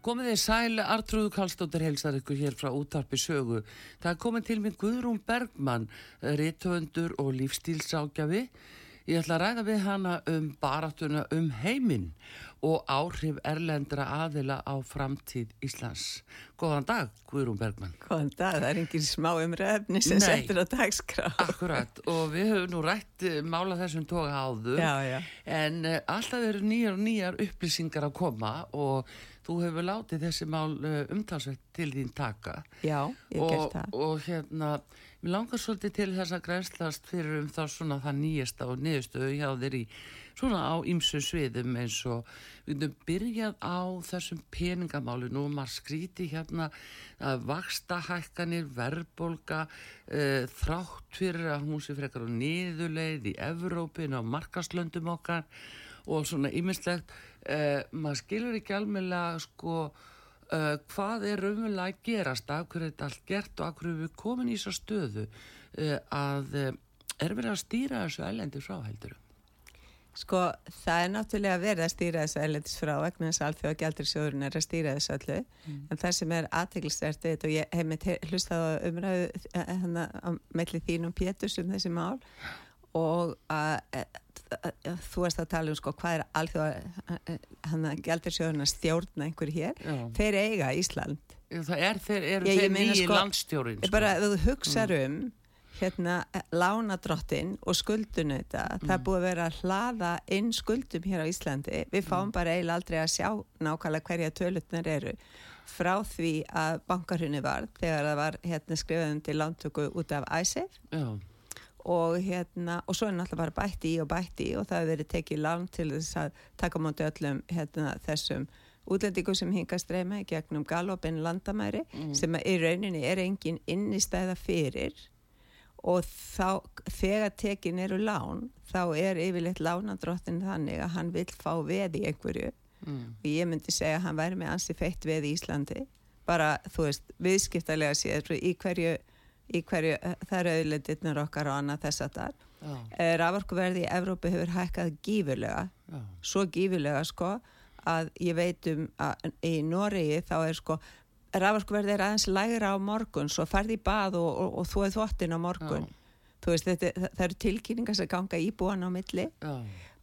Komið þið sæli, Artrúðu Kallstóttir helsar ykkur hér frá útarpi sögu. Það er komið til minn Guðrún Bergmann, rittöfundur og lífstílsákjafi. Ég ætla að ræða við hana um baratuna um heiminn og áhrif erlendra aðila á framtíð Íslands. Góðan dag, Guðrún Bergmann. Góðan dag, það er engin smá umræfni sem settur á dagskrá. Akkurat, og við höfum nú rætt eh, mála þessum toga áður. Já, já. En uh, alltaf eru nýjar og nýjar upplýsingar að koma og þú hefur látið þessi mál uh, umtalsveit til þín taka. Já, ég og, gert það. Og hérna, mér langar svolítið til þess að grænslast fyrir um þá svona það nýjasta og niðurstöðu hjá þér í svona á ymsu sviðum eins og við getum byrjað á þessum peningamálu nú og maður skríti hérna að vaksta hækkanir, verðbolga uh, þrátt fyrir að hún sé frekar á niðuleið í Evrópin á markaslöndum okkar og svona ymmislegt uh, maður skilur ekki almennilega sko uh, hvað er raunverulega að gerast af hverju er þetta allt gert og af hverju er við komin í svo stöðu uh, að er verið að stýra þessu ælendi frá heldur Sko, það er náttúrulega verið að stýra þessu erlendis frá vegna þess að alþjóða gældursjóðurinn er að stýra þessu öllu. En það sem er þetta og ég hef með hlustað á umræðu eh, hérna á melli þín og Péturs um þessi mál og að, að, að þú erst að tala um sko hvað er alþjóða gældursjóðurinn að stjórna einhver hér, Já. þeir eiga Ísland. Það er þeir, eru Ég- þeir meina, nýji sko, landstjórin Ég bara, ef þú hugsar um hérna, lánadrottin og skuldun þetta, það er búið að vera að hlaða inn skuldum hér á Íslandi. Við fáum bara eiginlega aldrei að sjá nákvæmlega hverja tölutnar eru frá því að bankarhunni var þegar það var hérna, skrifaðum til lántöku út af ISAF. Já, og hérna, og svo er náttúrulega bara bætti í og bætti í og það hefur verið tekið lán til þess að taka á móti öllum hérna, þessum útlendingum sem hinga streyma í gegnum galopin landamæri sem að í rauninni er engin innistæða fyrir. Og þá, þegar tekin eru lán, þá er yfirleitt lánadrottin þannig að hann vill fá veð í einhverju. Mm. og ég myndi segja að hann væri með ansi feitt veð í Íslandi. Bara, þú veist, viðskiptarlega séð í hverju, í hverju eh, það eru auðlendirnir okkar og annað þess að þar já, Raforkuverði í Evrópu hefur hækkað gífurlega. Já, svo gífurlega sko að ég veit um að í Noregi þá er sko raforkuverði er aðeins lægra á morgun. Svo ferði í bað og, og, og þú er þvottin á morgun. Þú veist þetta, það, eru tilkynningar sem ganga íbúan á milli. Já,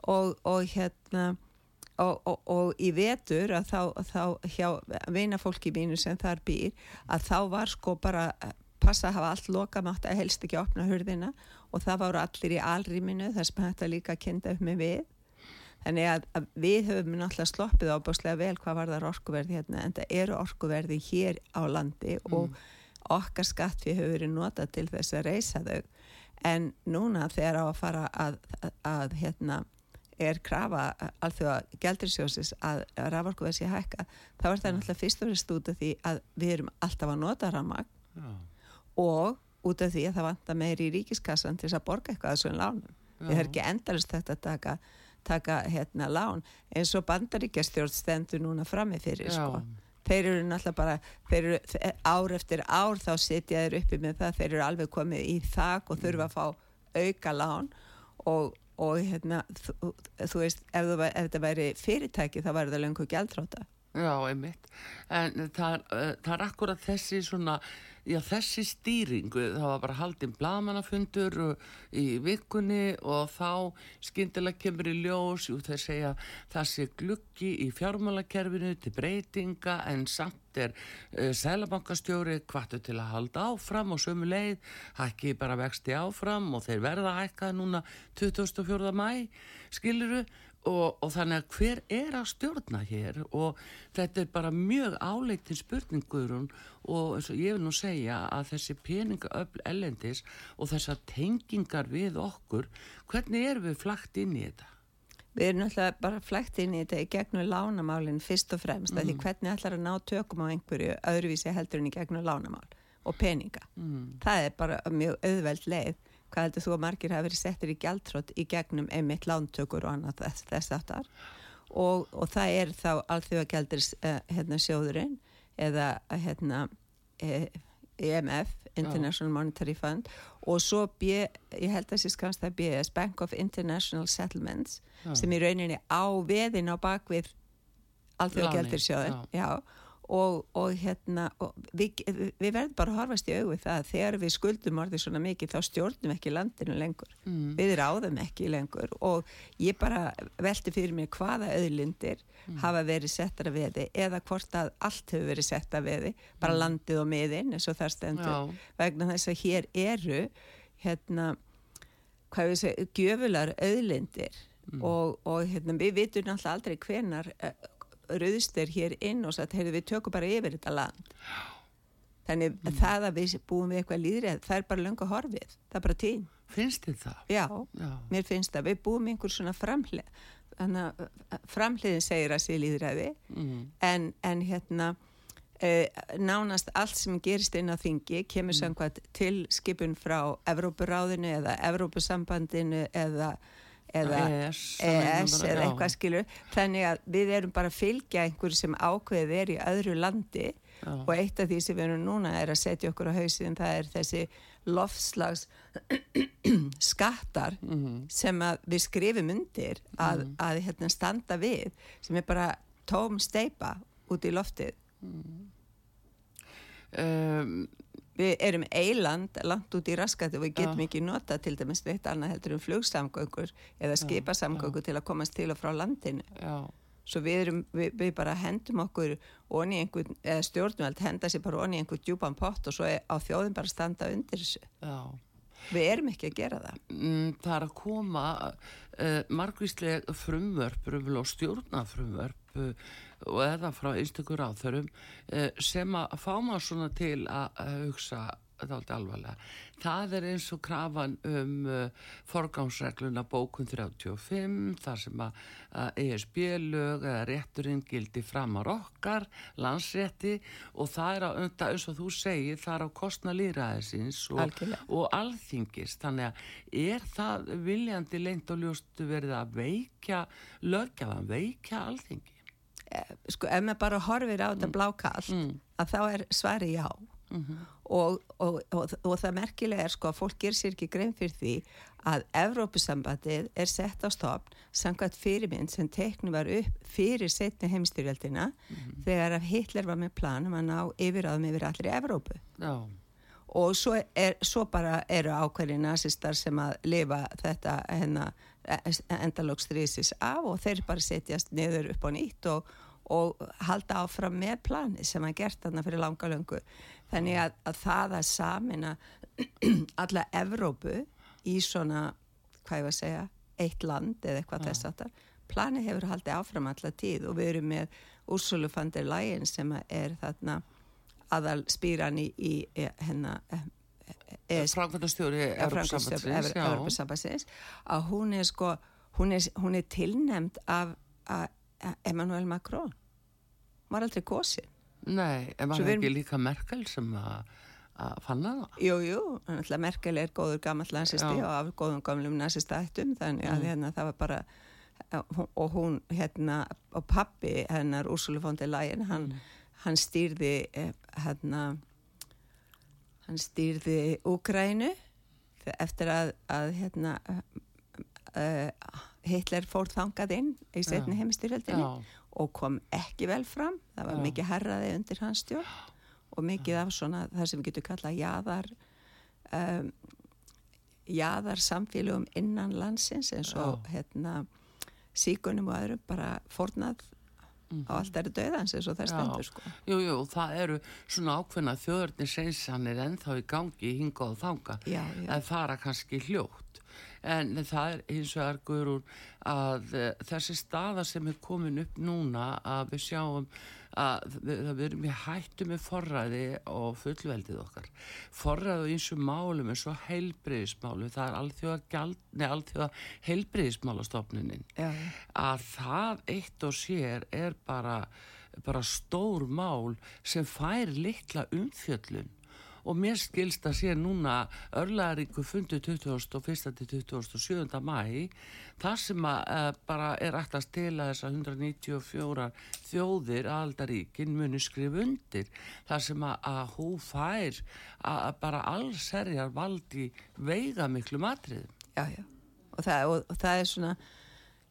og, og hérna og, og, og í vetur að þá, þá hjá vina fólki mínu sem þar býr að þá var sko bara eh, passa að hafa allt loka mátt að helst ekki opna hurðina. Og það voru allir í alrýminu þess að þetta líka að kynna upp með við. Þannig að, að við höfum náttúrulega sloppið ábúslega vel hvað var það orkuverði hérna en það eru orkuverði hér á landi og okkar skatt við höfum verið notað til þess að reysa þau. En núna þegar á að fara að, að, að hérna er krafa alþjóða gældursjósis að raforkuverð sé hækka þá er það náttúrulega fyrst og fremst út af því að við erum alltaf að nota ramag já, og út af því að það vantar meiri í ríkiskassan til þess að borga eitthvað að svona lánum. Það er ekki endalist þetta að taka, taka hérna lán eins og bandaríkjastjórn stendur núna frammi fyrir sko. Þeir eru náttúrulega bara, eru ár eftir ár þá sitja þeir uppi með það, þeir eru alveg komið í þak og þurfa að fá auka lán og, og hérna, þú, þú veist, ef, ef þetta væri fyrirtæki þá væri það löngu gjaldróta. Já, einmitt en það uh, það er akkurat þessi svona já, þessi stýringu, það var bara haldinn blamanafundur í vikunni og þá skyndilega kemur í ljós, jú þeir segja það sé gluggi í fjármálakerfinu til breytinga en samt er uh, sælabankastjóri kvartu til að halda áfram og sömu leið, hækki bara vexti áfram og þeir verða að hækka núna 24. mæ, skiluru og, og þannig að hver er að stjórna hér og þetta er bara mjög áleitin spurningur og eins og ég vil nú segja að þessi peningaöfl ellendis og þessar tengingar við okkur, hvernig erum við flagt inn í þetta? Við erum náttúrulega bara flægt inn í þetta í gegnum lánamálinn fyrst og fremst, mm. því hvernig ætlar að ná tökum á einhverju öðruvísi heldur en í gegnum lánamál og peninga. Mm. Það er bara mjög auðveld leið hvað heldur þú að margir hafa verið settir í gjaldtrótt í gegnum einmitt lántökur og annað þess, þess aftar og, og það er þá alþjóða gældir uh, eh, hérna, sjóðurinn eða hérna, eh, EMF, International Já. Monetary Fund og svo B, ég held að það sé skamst það BS, Bank of International Settlements Já. sem í rauninni á veðin á bakvið alþjóða gældir sjóðin Já og, og hérna og við, við verðum bara að horfast í auðvið það þegar við skuldum orðið svona mikið þá stjórnum ekki landinu lengur mm. við ráðum ekki lengur og ég bara velti fyrir mér hvaða auðlindir mm. hafa verið settar að veði eða hvort að allt hefur verið sett að veði bara mm. landið og miðin eins og það stendur Já. vegna þess að hér eru hérna hvað við segja, gjöfular auðlindir mm. og, og hérna, við vitum alltaf aldrei hvenar rauðst er hér inn og sagt, heyrðu við tökum bara yfir þetta land þannig mm. það að við búum við eitthvað líðrið, það er bara löngu horfið það er bara tím finnst þið það? Já, Já, mér finnst það, við búum einhver svona framhlið þannig að framhliðin segir að sé líðræði mm. en, en hérna eh, nánast allt sem gerist inn á þingi kemur mm. samkvæmt til skipun frá Evrópuráðinu eða Evrópusambandinu eða eða ES, ES eða eitthvað skilur þannig að við erum bara að fylgja einhverju sem ákveðið er í öðru landi já. og eitt af því sem við erum núna er að setja okkur á hausin það er þessi loftslags skattar mm -hmm. sem við skrifum undir að, mm -hmm. að, hérna, standa við sem er bara tóm steipa út í loftið mm. um við erum eiland langt út í raskati og við getum ekki nota til dæmis eitt annað heldur um flugsamgöngur eða skipasamgöngur til að komast til og frá landinu. Ja. svo við, erum, við, við bara hendum okkur onni einhvern, eða stjórnveld henda sér bara onni einhvern djúpan pott og svo á þjóðin bara standa undir þessu. Við erum ekki að gera það. Mm, Það er að koma uh, margvíslega frumvörp og stjórnafrumvörp uh, og eða frá einstakur áþörum eh, sem að fá maður svona til að hugsa alveg alvarlega. Það er eins og krafan um uh, forgámsregluna bókun 35 þar sem að, að ESB-lög eða rétturinn gildi framar okkar, landsrétti og það er að önda eins og þú segir það er á kostna líraðisins og, og alþingist. Þannig að er það viljandi leint og ljóstu verið að veikja lögjaðan, veikja alþingi? Eh, sko ef maður bara horfir á þetta mm. blákall mm. að þá er svari já mm -hmm. og, og, og, og það merkilega er sko að fólk ger sér ekki grein fyrir því að Evrópusambandið er sett á stopn samkvæmt fyrirmynd sem teknu var upp fyrir setni heimstyrjaldina -hmm. þegar Hitler var með planum að ná yfiráðum yfir allir Evrópu já og svo, er, svo bara eru ákveðin nazistar sem að lifa þetta hérna, endalókstrísis af og þeir bara setjast niður upp á nýtt og, og halda áfram með plani sem að gert þarna fyrir langa löngu þannig að, að það að samina alla Evrópu í svona, hvað ég var að segja eitt land eða eitthvað ja. þess aftar plani hefur haldið áfram alla tíð og við erum með Úrsulu van der Leyen sem er þarna aðal spýran í, í hennar Frankværtastjóri Európa-sambassins að hún er sko hún er, hún er tilnemd af Emmanuel Macron var aldrei kosin Nei, en var það ekki líka Merkel sem að fanna það? Jú, jú, Merkel er góður gammal nazisti og af góðum gamlum nazistættum þannig að mm. hérna, það var bara og hún hérna og pappi hennar Úrsula von der Leyen hann, mm. hann stýrði eh, hérna hann stýrði Úgrænu eftir að, að hérna uh, Hitler fór þangað inn í setni heimistyrjöldinni og kom ekki vel fram. Það var Já. mikið herraði undir hans stjórn og mikið af svona það sem við getum kallað jáðar um, jáðar samfélögum innan landsins eins og hérna síkunum og öðrum bara fornað Mm -hmm. og allt eru döðans eins og það stendur sko. Jú, jú, það eru svona ákveðna þjóðurni seinsanir ennþá í gangi hinga og þanga, já, já. en fara kannski hljótt en það er eins og er guðrún að uh, þessi staða sem er komin upp núna að við sjáum að við erum í hættu með forræði og fullveldið okkar. Forræði og eins og málum eins og heilbriðismálum það er alþjóða, alþjóða heilbriðismálastofnunin að það eitt og sér er bara, bara stór mál sem fær litla umfjöllun og mér skilst að sé núna örlaðaríku fundu 21. til 27. mæ þar sem að uh, bara er ættast til að þessar 194 þjóðir aldaríkin muni skrif undir þar sem að, að hú fær að, að bara allserjar valdi veiga miklu matrið Já, já, og það, og, og það er svona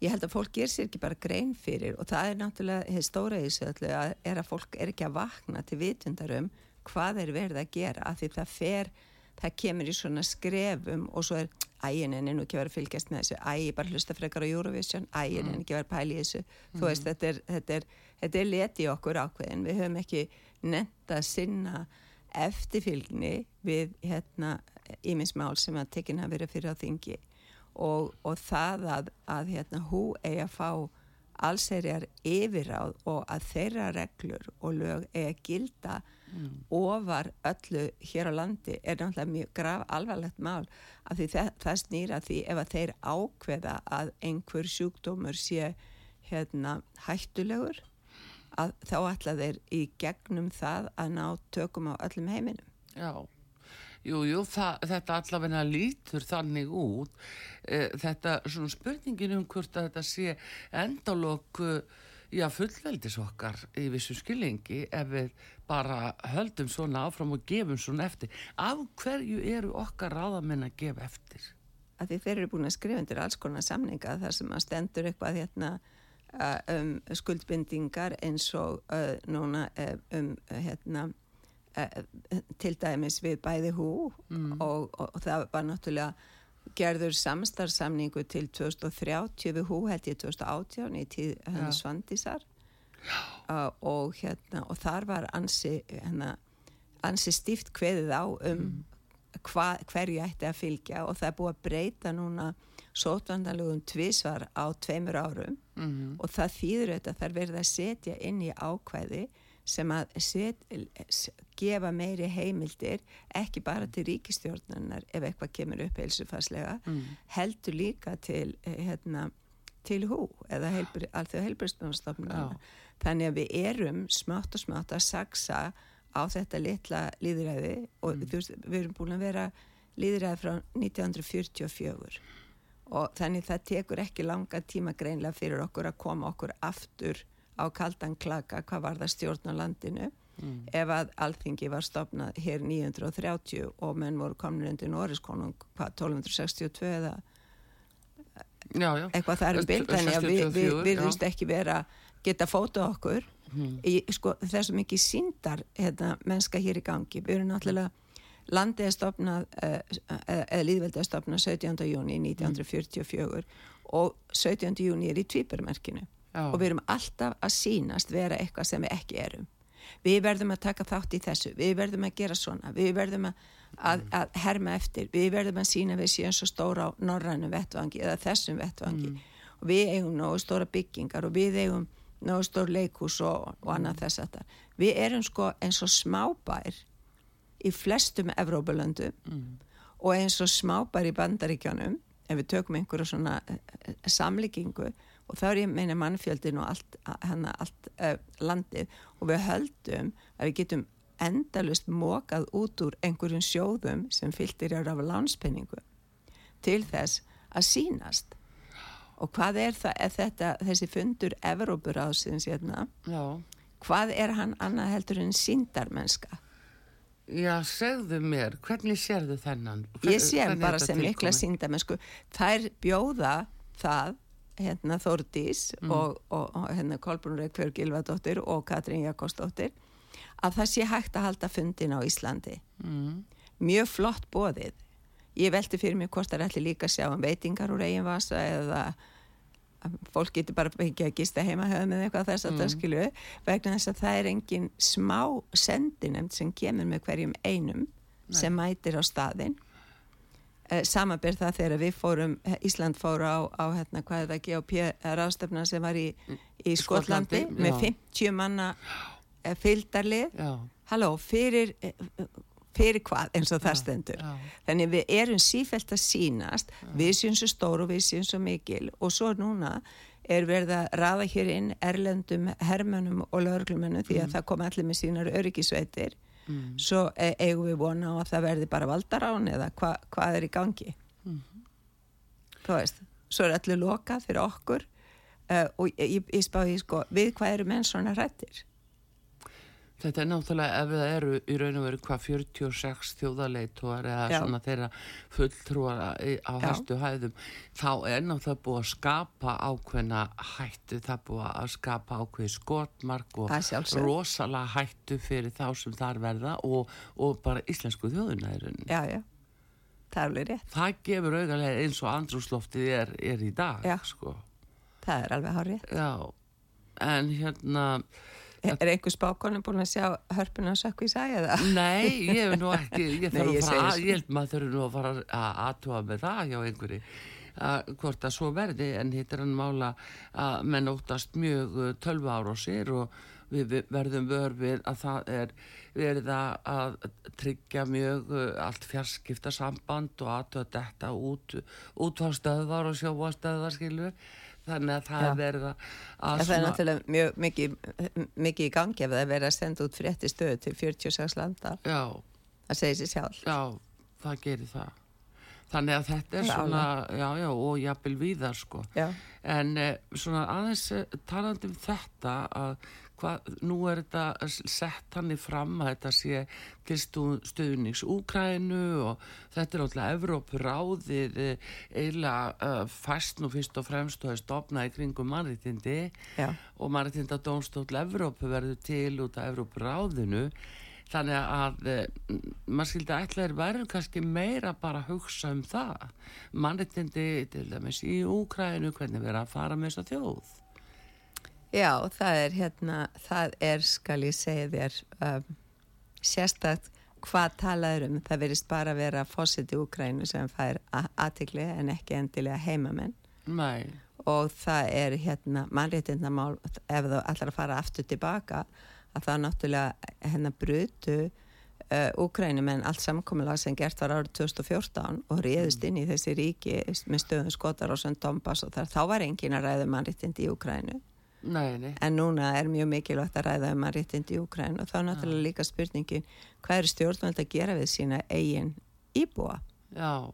ég held að fólk ger sér ekki bara grein fyrir og það er náttúrulega, hefur stóra í þessu öllu að er að fólk er ekki að vakna til vitundarum hvað er verið að gera af því það fer, það kemur í svona skrefum og svo er ægin en nú ekki verið að fylgjast með þessu ægi bara hlusta frekar á Eurovision, ægin en ekki verið að pæla í þessu, mm. þú veist þetta er, þetta er, þetta er leti okkur ákveðin. Við höfum ekki nefnt að sinna eftirfylgni við hérna íminsmál sem að tekinn hafa verið fyrir á þingi. Og, og það að, að hérna hú eigi að fá allserjar yfiráð og að þeirra reglur og lög eigi að gilda mm. ofar öllu hér á landi er náttúrulega mjög graf alvarlegt mál af því það, það snýra því ef að þeir ákveða að einhver sjúkdómur sé hérna hættulegur að þá ætla þeir í gegnum það að ná tökum á öllum heiminum Já Jú, jú, það, þetta allavegna lítur þannig út. E, þetta svona spurningin um hvort að þetta sé endalokk, já, fullveldis okkar í vissu skilingi ef við bara höldum svona áfram og gefum svona eftir. Af hverju eru okkar ráðamenn að gefa eftir? Að því þeir eru búin að skrifa undir alls konar samninga þar sem að stendur eitthvað hérna um skuldbindingar eins og uh, núna um hérna Eh, til dæmis við bæði hú mm. og, og, og það var náttúrulega gerður samstarfsamningu til 2030 við hú held ég 2018 í tíð ja. Svandísar uh, og hérna og þar var ansi, hérna, ansi stíft kveðið á um mm. hva, hverju ætti að fylgja og það er búið að breyta núna sótvandalugum tvísvar á tveimur árum mm. og það þýður þetta þar verið að setja inn í ákvæði sem að set, gefa meiri heimildir ekki bara til ríkistjórnanar ef eitthvað kemur upp heilsufarslega mm. heldur líka til eh, hérna, til hú eða heilbri, allþjóð heilbjörnstofnunar þannig að við erum smátt og smátt að saksa á þetta litla líðræði og mm. veist, við erum búin að vera líðræði frá 1944 og þannig það tekur ekki langa tíma greinlega fyrir okkur að koma okkur aftur á kaldan klaka hvað var það stjórn á landinu mm. ef að alþingi var stopnað hér 930 og menn voru komin undir Norriskonung hvað 1262 eða já, já. eitthvað það er um bild þannig að við, við virðumst ekki vera geta fóta okkur mm. í sko, þessum ekki síndar hérna, mennska hér í gangi við erum náttúrulega landið er stopnað eh, eða, eða líðveldið er stopnað 17. júni 1944 mm. og 17. júni er í tvípermerkinu Já. og við erum alltaf að sínast vera eitthvað sem við ekki erum við verðum að taka þátt í þessu við verðum að gera svona við verðum að, að, að herma eftir við verðum að sína við séum svo stóra á norrænum vettvangi eða þessum vettvangi mm. og við eigum nógu stóra byggingar og við eigum nógu stór leikús og, og annað þess að það við erum sko eins og smábær í flestum Evrópulöndu mm. og eins og smábær í bandaríkjanum ef við tökum einhverju svona eh, eh, samlíkingu og þá er ég meina mannfjöldin og allt, hana, allt uh, landið. Og við höldum að við getum endalust mókað út úr einhverjum sjóðum sem fylgtir á lánspenningu til þess að sínast og hvað er það, er þetta, þessi fundur Evrópur ásins hérna hvað er hann annað heldur en síndarmennska Já, segðu mér, hvernig sérðu þennan? Hvern, ég sé bara sem mikla síndarmennsku þær bjóða það hérna Þórdís mm. og, og, og hérna Kolbrún Reykjörg Gilvardóttir og Katrín Jakobsdóttir að það sé hægt að halda fundin á Íslandi. Mm. mjög flott bóðið ég velti fyrir mig hvort það er allir líka að sjá um veitingar úr eigin vasa eða fólk getur bara ekki að gista heima höfum eða eitthvað þess að mm. það skilju vegna þess að það er engin smá sendinemt sem kemur með hverjum einum Nei. sem mætir á staðin eh, samanbyrð það þegar við fórum, Ísland fóru á, á hérna, hvað er það, GOP ráðstöfna sem var í, í Skotlandi, Skotlandi, með já. 50 manna eh, fylgdarlið halló, fyrir eh, fyrir hvað? Eins og það Já, stendur. já. þannig við erum sífælt að sínast við séum svo stór og við séum svo mikil. Og svo núna er verið að raða hér inn erlendum hermönum og lögreglumennum því að það kom allir með sínar öryggisveitir Mm. svo e eigum við vona á að það verði bara valdarán eða hva, hvað er í gangi? Þú veist svo er allir lokað fyrir okkur. Uh, og ég, ég, ég spáði sko við hvað eru menn svona hrættir Þetta er náttúrulega ef það eru í raun og veru hvað 46 þjóðarleitóar eða Já. svona þeirra fulltrúar á hæstu hæðum þá er náttúrulega búið að skapa ákveðna hættu, það búið að skapa ákveði skotmark og rosalega hættu fyrir þá sem þar verða og, og bara íslensku rauninni. já, já, það Það gefur augalega eins og andrúsloftið er, er í dag, Já. sko. það er alveg hárið Já, en hérna... Er einhver spákonum búin að sjá hörpuna sökku í sæði eða? Nei, ég hef nú ekki, ég þarf að fara að, ég held maður þurfi nú að fara að aðtúa með það hjá einhverju að hvort að svo verði en hitt er hann mála að menn óttast mjög uh, tölvu ára á sér og við verðum vör við að það er verið að tryggja mjög uh, allt fjarskipta samband og aðtöða þetta út útvarstöðvar og sjóvastöðvar skilur þannig að það er verið að, að Það er náttúrulega mjög mikið, mikið í gangi ef það er verið að senda út frétti stöðu til 46 landa. já, Það segir sér sjálf. Já, það gerir það. Þannig að þetta er svona, já, já, og jafnvel víðar, sko. Já. En eh, svona aðeins eh, talandi um þetta að hvað, nú er þetta sett hannig fram að þetta sé til stu- stuðnings Úkrænu og þetta er alltaf Evrópuráðið eh, eiginlega uh, fæst nú fyrst og fremst og er stopnað í kringum mannréttindi Já. og mannréttinda dómstóll Evrópu verður til út af Evrópuráðinu. Þannig að e, maður skildi ætlaðir verður kannski meira bara að hugsa um það. Mannréttindi til dæmis í Úkrænu hvernig verður að fara með þessa þjóð Já, það er hérna, það er, skal ég segja þér, um, sérstætt hvað talaður um. Það verist bara að vera fósitt í Úkrænu sem fær aðtikli en ekki endilega heimamenn. Nei, og það er hérna mannréttindamál ef þú allar að fara aftur tilbaka að það náttúrulega hérna brutu uh, Úkrænum en allt samkomulega sem gert var árið 2014 og reyðist inn í þessi ríki með stöðum skotar og sem Donbass og þar þá var engin að ræða mannréttindi í Úkrænu nei, nei. En núna er mjög mikilvægt að ræða um mannréttindi í Úkrænu og þá er náttúrulega líka spurningin hvað er stjórnvöld að gera við sína eigin íbúa? Já,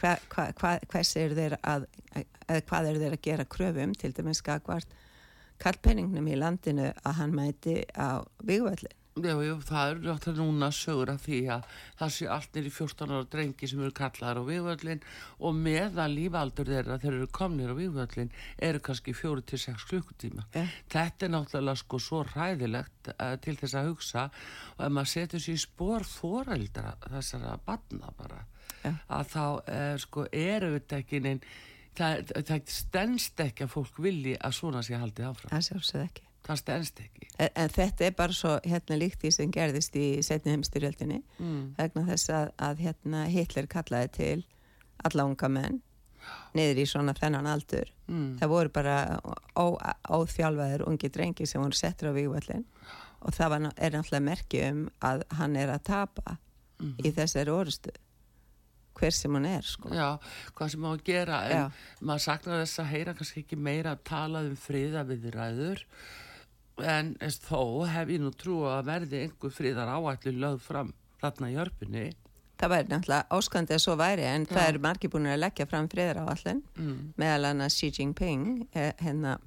hva, hva, hva, hvers er þeir að eða hvað er þeir að gera kröfum til dæmis skakvart kallpenningnum í landinu að hann mæti á vigvöllin já, já, það eru náttúrulega núna sögur af því að það sé allt í 14 ára drengi sem eru kallaðar á vývöllin og meðan lífaldur þeirra þeir eru komnir á vývöllin eru kannski 4-6 klukkutíma Ja. þetta er náttúrulega sko svo ræðilegt uh, til þess að hugsa og ef maður setur sér í spór foreldra þessara badna bara Ja. að þá uh, sko eru þetta ekki neinn það, það stendst ekki að fólk vilji að svona sé haldið áfram það sjálfsögð ekki það stendst ekki en, en þetta er bara svo hérna líkt því sem gerðist í setni heimstyrjöldinni mm. vegna þess að, að hérna Hitler kallaði til alla unga menn niður í svona þennan aldur Mm. það voru bara ó, óþjálfaðir ungi drengi sem voru settur á vigvöllin og það var, er náttúrulega merki um að hann er að tapa í þessari orustu hver sem hann er sko Já, hvað sem á að gera en Já. maður saknar þess að heyra kannski ekki meira að tala um friða viðræður en þó hef ég nú trú að verði einhver friðar áætlu lögð fram þarna í hörpunni það væri náttúrulega óskandi að svo væri en það Já. eru margir búin að leggja fram friðar á allin mm. meðal annars Xi Jinping eh, hérna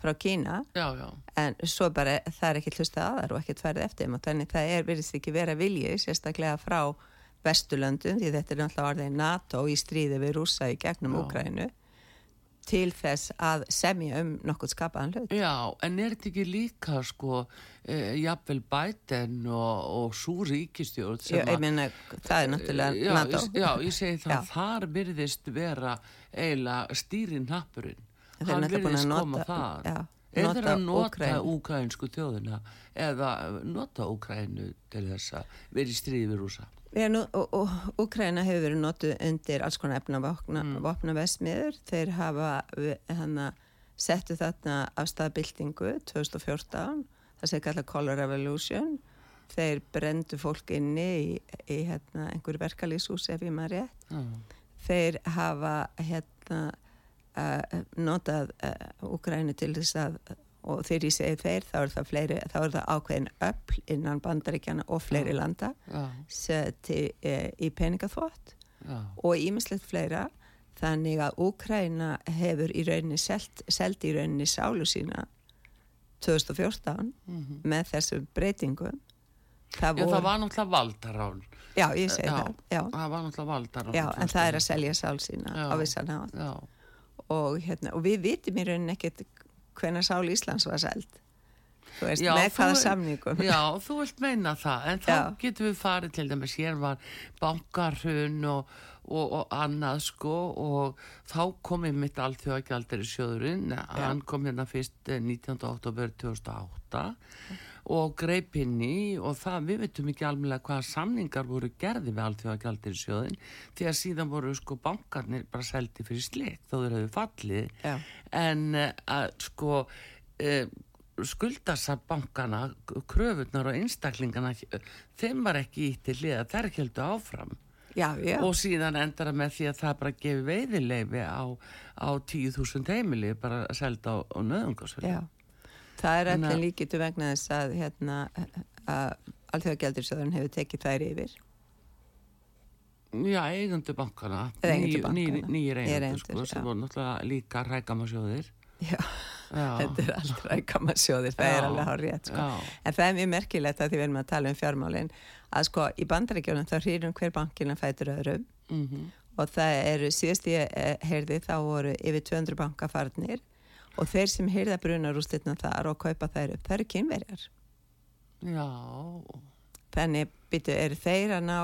frá Kína Já, já, en svo bara það er ekki hlustað að þar og ekki tværið eftir þannig það er virðist ekki vera vilji sérstaklega frá Vesturlöndum því þetta er náttúrulega orðið NATO í stríði við rúsa í gegnum. Úkrænu til þess að semja um nokkuð skapaðan hlut. Já, en er þetta ekki líka sko, e, jafnvel Biden og, og svo ríkistjórn sem ég, ég meina, það er náttúrulega já, NATO. já, ég segi það, Já. þar virðist vera eiginlega stýrin nappurinn Þeir eru hann að virðist koma nota- þar. já, eða nota að nota úkrænsku þjóðina eða nota úkrænu til þess að vera í stríði við rúsa Úkraina hefur verið notuð undir alls konar efnavopna Mm. vopna vesmiður. Þeir hafa hana, settu þarna af staðbyltingu 2014, það sem kalla Color Revolution. Þeir brendu fólk inni í, í hérna, einhverju verkalýshús ef ég maður rétt. Já, Þeir hafa hérna, notað uh, Úkrainu til þess að og þegar ég segi þeir, þá er það, fleiri, þá er það ákveðin öll innan bandaríkjana og fleiri Já. landa sem til, e, í peningaþvott. Já, og ímislegt fleira. Þannig að Úkraina hefur í rauninni selt, selt í rauninni sálu sína 2014 mhm. með þessu breytingum. Það, Já, það var náttúrulega valdarán. já, ég segi það Það var náttúrulega valdarán. já, en það er að selja sál sína á vissan hátt og, hérna, og við vitum í rauninni ekkert hvenær sál Íslands var seld þú veist, Já, með þú- hvaða samningum já, þú vilt meina það, en þá Já. getum við farið til dæmis, hér var bankarhun og, og, og annað sko og þá kom mitt alþjóðagjaldir í sjöðurinn, hann kom hérna fyrst eh, 19. oktober 2008 og greip inn í og það, við veitum ekki alveg hvaða samningar voru gerði við alþjóðagjaldir í sjöðin því að síðan voru sko bankarnir bara seldi fyrir slik þó þeir hefur fallið. Já. en eh, að sko uh, skuldasar bankana kröfurnar og einstaklingana þeim var ekki ítt til liða þær heldur áfram. Já, já, og síðan endar það með því að það bara gefi veiðileifi á, á 10.000 heimili bara að selda á, á nöðungarsvöld já það er allir líkitu vegna þess að hérna að alþjóðagjaldirsöðun hefur tekið þær yfir. Já, eigendur bankana Nýjir Nýir eigendur sko, sem voru náttúrulega líka rækamasjóðir já, Já, þetta er allt rækamarsjóðir það Já. er alveg hár rétt sko. en það er mjög merkilegt að því við erum að tala um fjármálin að sko í bandaríkjónum þá hrýrum hver bankina fætur öðrum. Mhm, og það eru, síðast ég eh, heyrði þá voru yfir 200 bankafarnir og þeir sem heyrða brunarúslitna þar og kaupa þær upp, það eru kynverjar já þannig byttu, eru þeir að ná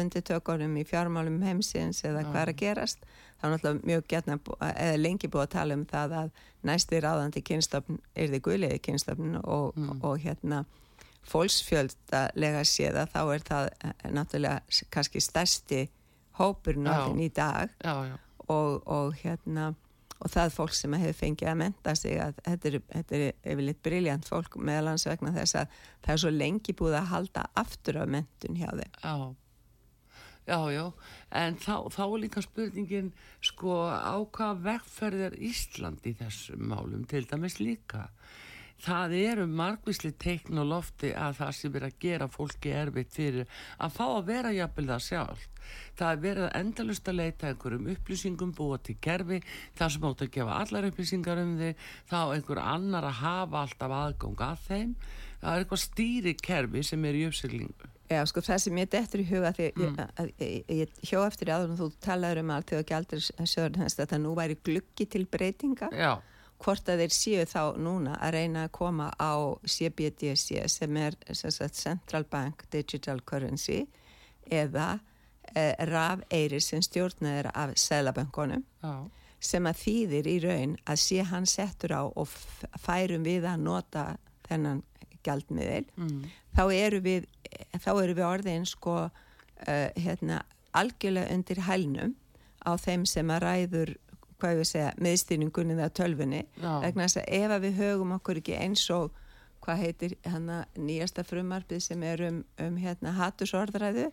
undir tökunum í fjármálum heimsins eða Já. hvað er að gerast þá er náttúrulega mjög getna, eða lengi búið að tala um það að næsti ráðandi kynstofn er þið guðliði kynstofn og, Mm. og hérna fólksfjöldalega séða þá er það eh, náttúrulega kannski stærsti Já. orðin í dag Já, já, og, og hérna og það fólk sem hefur fengið að menta sig að þetta er, þetta er yfirleitt briljant fólk meðalans vegna þess að það er svo lengi búið að halda aftur af mentun hjá þeim. Já. Já, já, en þá, þá er líka spurningin, sko, á hvað vegferð er Ísland í þessum málum, til dæmis líka. Það eru margvísli teikn og lofti að það sem er að gera fólki erfitt fyrir að fá að vera jafnvel það sjálf. Það er verið að endalust að leita einhverjum upplýsingum, búa til kerfi, það sem átt að gefa allar upplýsingar um þig, þá einhver annar að hafa alltaf aðgang að þeim. Það er eitthvað stýri kerfi sem er í uppsiglingu. Já, sko, það sem ég dettur í huga því mm. ég, að, ég, ég hjó eftir áður og þú talaður um allt þegar gældur sjöður hans að nú væri gluggi til breytinga Já, hvort að þeir séu þá núna að reyna að koma á CBDC sem er sem sagt, Central Bank Digital Currency eða eh, raf eiri sem stjórnaður af selaböngunum já, sem að þýðir í raun að sé hann settur á og færum við að nota þennan gjaldmiðil. Mm, þá eru við, þá eru við orðin sko uh, hérna, algjörlega undir hælnum á þeim sem að ræður hvað ég við segja, miðstýningunni eða tölfunni vegna þess að ef að við högum okkur ekki eins og hvað heitir hana nýjasta frumarpið sem er um, um hérna hattusorðræðu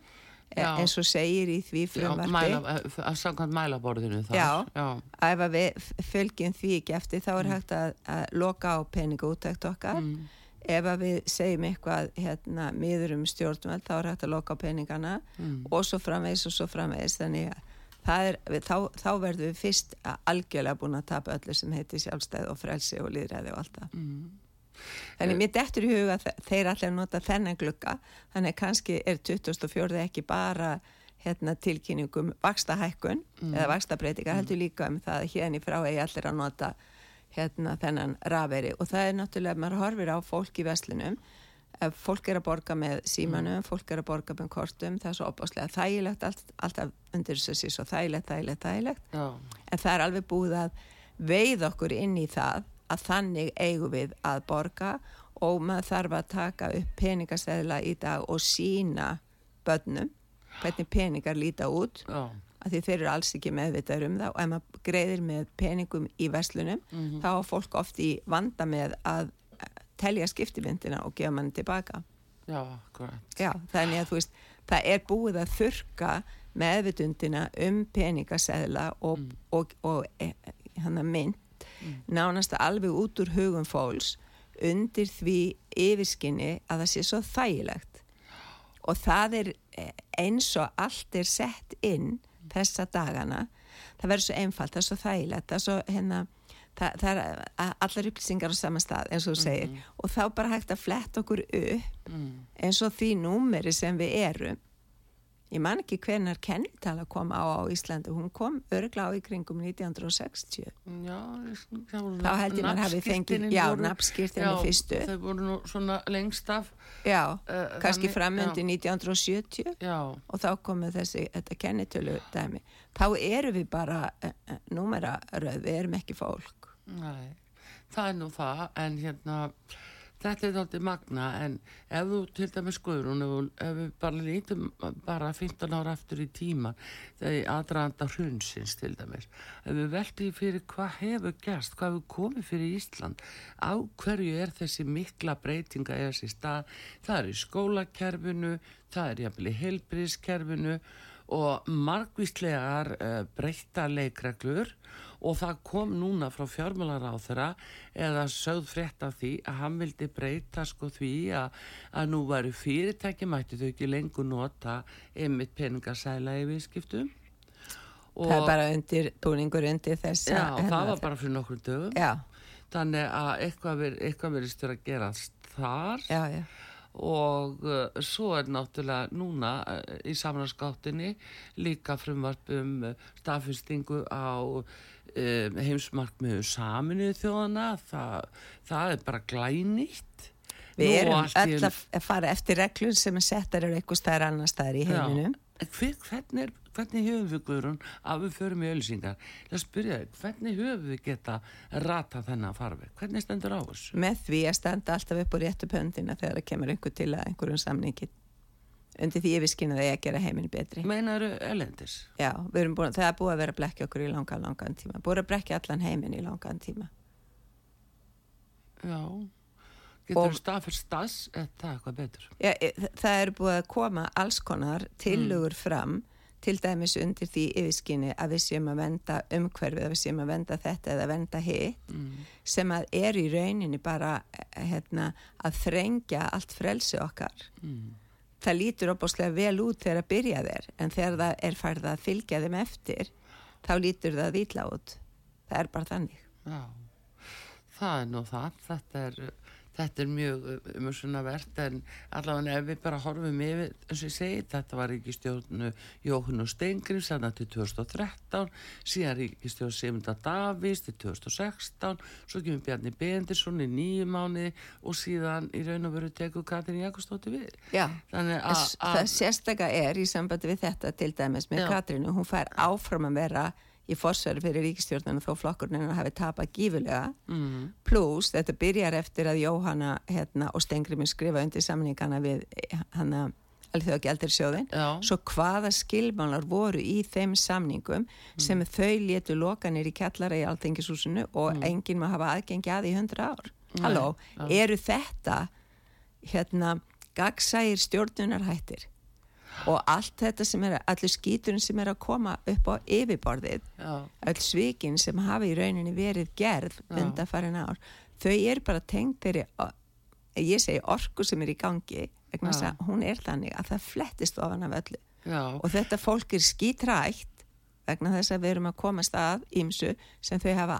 Já. eins og segir í því mæla, eh, að samkvæmt mælaborðinu þar. Já. já, að ef að við fölgjum því ekki eftir þá er hægt að, að loka á peninga útækt okkar. Mm, ef að við segjum eitthvað hérna miður um stjórnveld þá er hægt að loka á peningana. Mm, og svo framvegis og svo framvegis. Þannig að er, við, þá, þá verðum við fyrst algjörlega búin að tapa öllu sem heitir sjálfstæð og frelsi og líðræði og allt það. mm. Þannig mér dettur í huga þeir allir nota þennan glugga. Þannig kannski er 2004 ekki bara hérna, tilkynningum vakstahækkun eða vakstabreitingar heldur líka um það að hérna í frá eigi allir að nota hérna þennan raferi og það er náttúrulega, maður horfir á fólk í veslinum ef fólk er að borga með símanum, fólk er að borga með kortum, það er svo opáslega þægilegt, allt, alltaf undir þessi svo þægilegt, þægilegt, þægilegt. Já, en það er alveg búið að veið okkur inn í það að þannig eigum við að borga og maður þarf að taka upp peningaseðla í dag og sína börnum hvernig peningar líta út. Já, af því þeir eru alls ekki meðvitaður um það og ef maður greiðir með peningum í verslunum Mhm. þá er fólk oft í vanda með að telja skiptimyndina og gefa mann tilbaka já. Já, þannig að þú veist, það er búið að þurka meðvitundina um peningaseðla og, Mm. og, og e, hann að mynd nánast alveg út úr hugum fólks undir því yfirskinni að það sé svo þægilegt og það er eh, eins og allt er sett inn þessa dagana það verður svo einfalt, það er svo þægilegt það er svo hérna það, það er allar upplýsingar á sama stað eins og þú segir. Og þá bara hægt að fletta okkur upp Mm. eins og því númeri sem við erum. Ég man ekki hvenar kennitala kom á á Íslandi. Hún kom örgla á í kringum 1960 Já, Þá held ég maður hafi fengið- já, já, fyrstu. Þau voru nú svona lengst af, já, Eh, kannski framöndi já. 1970 já, og þá komið þessi þetta kennitölu dæmi. Þá erum við bara uh, uh, númeraröð, við erum ekki fólk nei, það er nú það, en hérna, þetta er þáttið magna, en ef þú til dæmis skoður, þú- ef við bara lítum bara 15 ára aftur í tíman, þegar aðdraðanda hrunsins til dæmis, ef við veltum fyrir hvað hefur gerst, hvað hefur komið fyrir Ísland, á hverju er þessi mikla breytinga eða þessi stað, það er í skólakerfinu, það er jafnvel í heilbriðskerfinu og margvíslegar uh, breyta leikreglur og það kom núna frá fjármálaráþara eða sögð frétt af því að hann vildi breyta sko því að, að nú varu fyrirtæki mætti þau ekki lengur nota einmitt peningasæla í viðskiptum? Og það er bara undir, búningur undir þess já, það var bara fyrir nokkrum dögum. Já, þannig að eitthvað, ver, eitthvað verið styrir að gerast þar. Já, já, og uh, svo er náttúrulega núna uh, í samræðskáttinni líka frumvarp um uh, staðfyrstingu á heimsmarkmiðu saminuðu þjóðana það, það er bara glænýtt. Við Nú erum öll að fara eftir reglur sem er settar eru eitthvað staðar annar staðar í heiminum. Hver, hvernig, er, hvernig höfum við Guðrún að við förum í ölsingar ég spyrja þig, hvernig höfum við geta rata þennan farfi, hvernig stendur á þessu? Með því að standa alltaf upp á réttu pöndina þegar það kemur einhver til að einhverjum samningi undir því yfirskynna það að gera heiminn betri. Meinaru elendis já, búin, það er búið að vera að blekja okkur í langan, langan tíma. Búið að blekja allan heiminn í langan tíma. Já. Getur þú staðfyrst staðs það er eitthvað betur? Já, e, það er búið að koma alls konar tilugur Mm. fram til dæmis undir því yfirskynni að við séum að venda umhverfið, að við séum að venda þetta eða venda hitt mm. sem að er í rauninni bara eh, hérna, að þrengja allt frelsi okkar. Mm. Það lítur opáslega vel út þegar að byrja þér en þegar það er færð að fylgja þeim eftir þá lítur það vítla út. Það er bara þannig. Já, það er nú það, þetta er, þetta er mjög umhersunavert en allavega ef við bara horfum yfir, eins og ég segi, þetta var ríkistjórnu Jóhann og Steingrims þarna til 2013, síðan ríkistjórn Sigmunda Davís til 2016, svo kemur Bjarni Bendirsson í nýju mánu og síðan í raun og veru tekur Katrin Jakobsdóttir við. Já, það að sérstaka er í sambandi við þetta til dæmis með Já. Katrínu, hún fær áfram að vera í forsverði fyrir ríkistjórnana þó flokkurinn hafi tapað gífulega mm, pluss þetta byrjar eftir að Jóhanna hérna, og Stengrimur skrifa undir samningana við hana alþjóða gældirsjóðin svo hvaða skilmálar voru í þeim samningum sem þau létu lokanir í kjallara í alþengishúsinu og enginn má hafa aðgengi að í hundra ár? Halló, eru þetta hérna gagsægir stjórnunarhættir og allt þetta sem er, allur skíturinn sem er að koma upp á yfirborðið já, öll svikin sem hafi í rauninni verið gerð undan farin ár þau eru bara tengt þeirri ég segi orku sem er í gangi hún er þannig að það flettist ofan af öllu. Já, og þetta fólk er skítrætt vegna þess að við erum að komast að ímsu sem þau hafa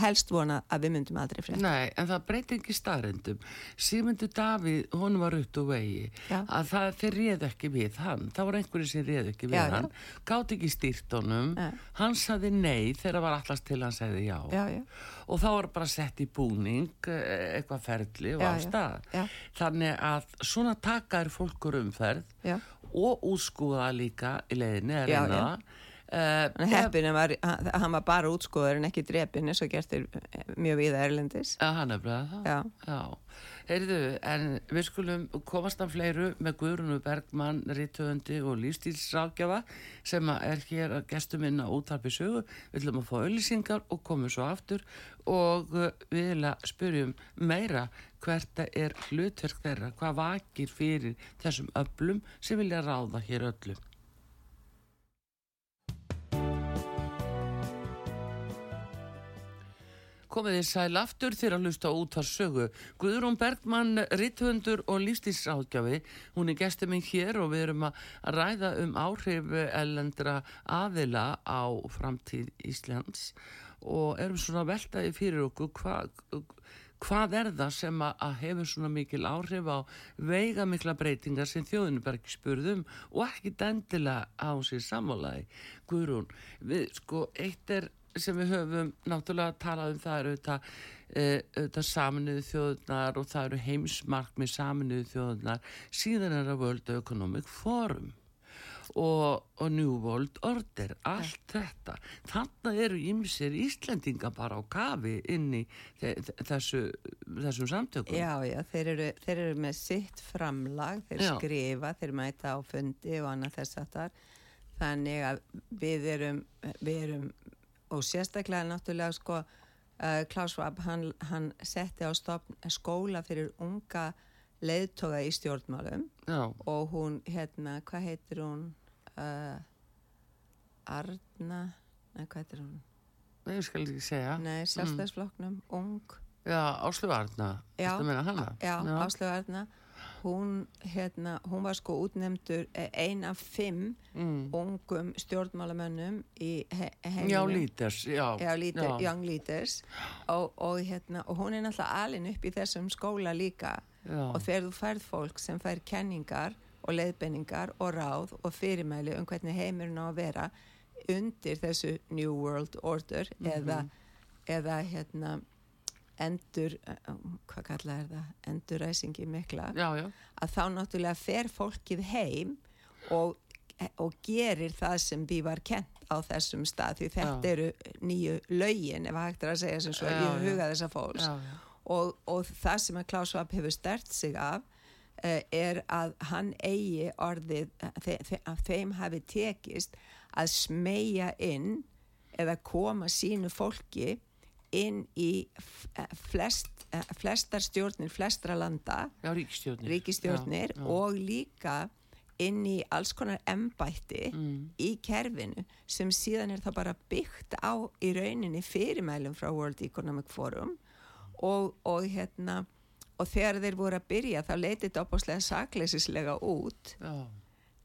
helst vona að við myndum aldrei frétta Nei, en það breyti ekki staðrendum. Sigmundur Davíð, hún var upp úr vegi, Já. að það, þeir réð ekki við hann. Það var einhverju sem réð ekki við Já, hann. Gátt ekki stýrt honum. Nei. Hann saði nei þegar var allast til hann segði já. já, já, Og þá var bara sett í búning, eh, eitthvað ferli og Já, á já. stað. Já. Þannig að svona taka er fólkur umferð og útskúða líka í leiðinni reyna já. það. Uh, Heppinu var, hann, hann var bara útskóður en ekki drepin eins og gertir mjög viða erlendis. Já, hann er bara það. Heyrðu, en við skulum komast af fleiru með Guðrunu Bergmann, rittöfundi og lífstílsrákjafa sem er hér að gestum inn á útarpi sögu. Við viljum að fá öllisingar og komum svo aftur og uh, við vilja spyrjum meira hvert er hlutverk þeirra, hvað vakir fyrir þessum öllum sem vilja ráða hér öllum. Komið þið sæl aftur þegar að hlusta út að sögu. Guðrún Bergmann, ritthundur og lífstísráðgjafi, hún er gestur minn hér og við erum að ræða um áhrif ellendra aðila á framtíð Íslands og erum svona veltaði fyrir okkur hvað, hvað er það sem að hefur svona mikil áhrif á veiga mikla breytingar sem ekki spurðum og ekki dendilega á sér samválaði. Guðrún, við sko, eitt er sem við höfum náttúrulega talað um það eru auðvitað, e, auðvitað saminuðu þjóðunar og það eru heimsmark með saminuðu þjóðunar síðan er það World Economic Forum og, og New World Order allt þetta. Þannig eru ímsir Íslendinga bara á kafi inn í þessu, þessum samtökum. Já, já, þeir eru, þeir eru með sitt framlag, þeir já. skrifa þeir mæta á fundi og annað þess að þar þannig að við erum, við erum og sérstaklega náttúrulega sko uh, Klaus Schwab hann, hann setti á stopn skóla fyrir unga leiðtoga í stjórnmálum. Já. og hún hérna, hvað heitir hún? Uh, Arna nei, hvað heitir hún? Nei, ég skal ekki segja. Nei, sjálfstæðsflokknum, mm. ung. Já, Áslöfu Arna. Já, já, Já. Áslöfu Arna hún, hérna, hún var sko útnemtur eh, ein af fimm mm. ungum stjórnmálamönnum í he heiminum. Já, leaders, já. Já, leader, já. young leaders og, og, hérna, og hún er náttúrulega alin upp í þessum skóla líka já. og þegar þú færð fólk sem fær kenningar og leiðbenningar og ráð og fyrirmæli um hvernig heimurinn á að vera undir þessu New World Order mm -hmm. eða, eða hérna endur, eh, hvað kalla er það? Enduræsingi mikla já, já. að þá náttúrulega fer fólkið heim og, og gerir það sem því var kent á þessum stað. Því þetta já. eru nýju laugin ef hægt er að segja sem svo ég huga þessa fólks. Og, og það sem að Klaus Schwab hefur stert sig af uh, er að hann eigi orðið að þeim hafi tekist að smeja inn eða koma sínu fólki inn í eh, flest, eh, flestar stjórnir, flestra landa já, ríkistjórnir, ríkistjórnir já, já. og líka inn í alls konar embætti mm. í kerfinu sem síðan er það bara byggt á í rauninni fyrirmælum frá World Economic Forum og, og hérna og þegar þeir voru að byrja þá leytið þetta opáslega sakleisislega út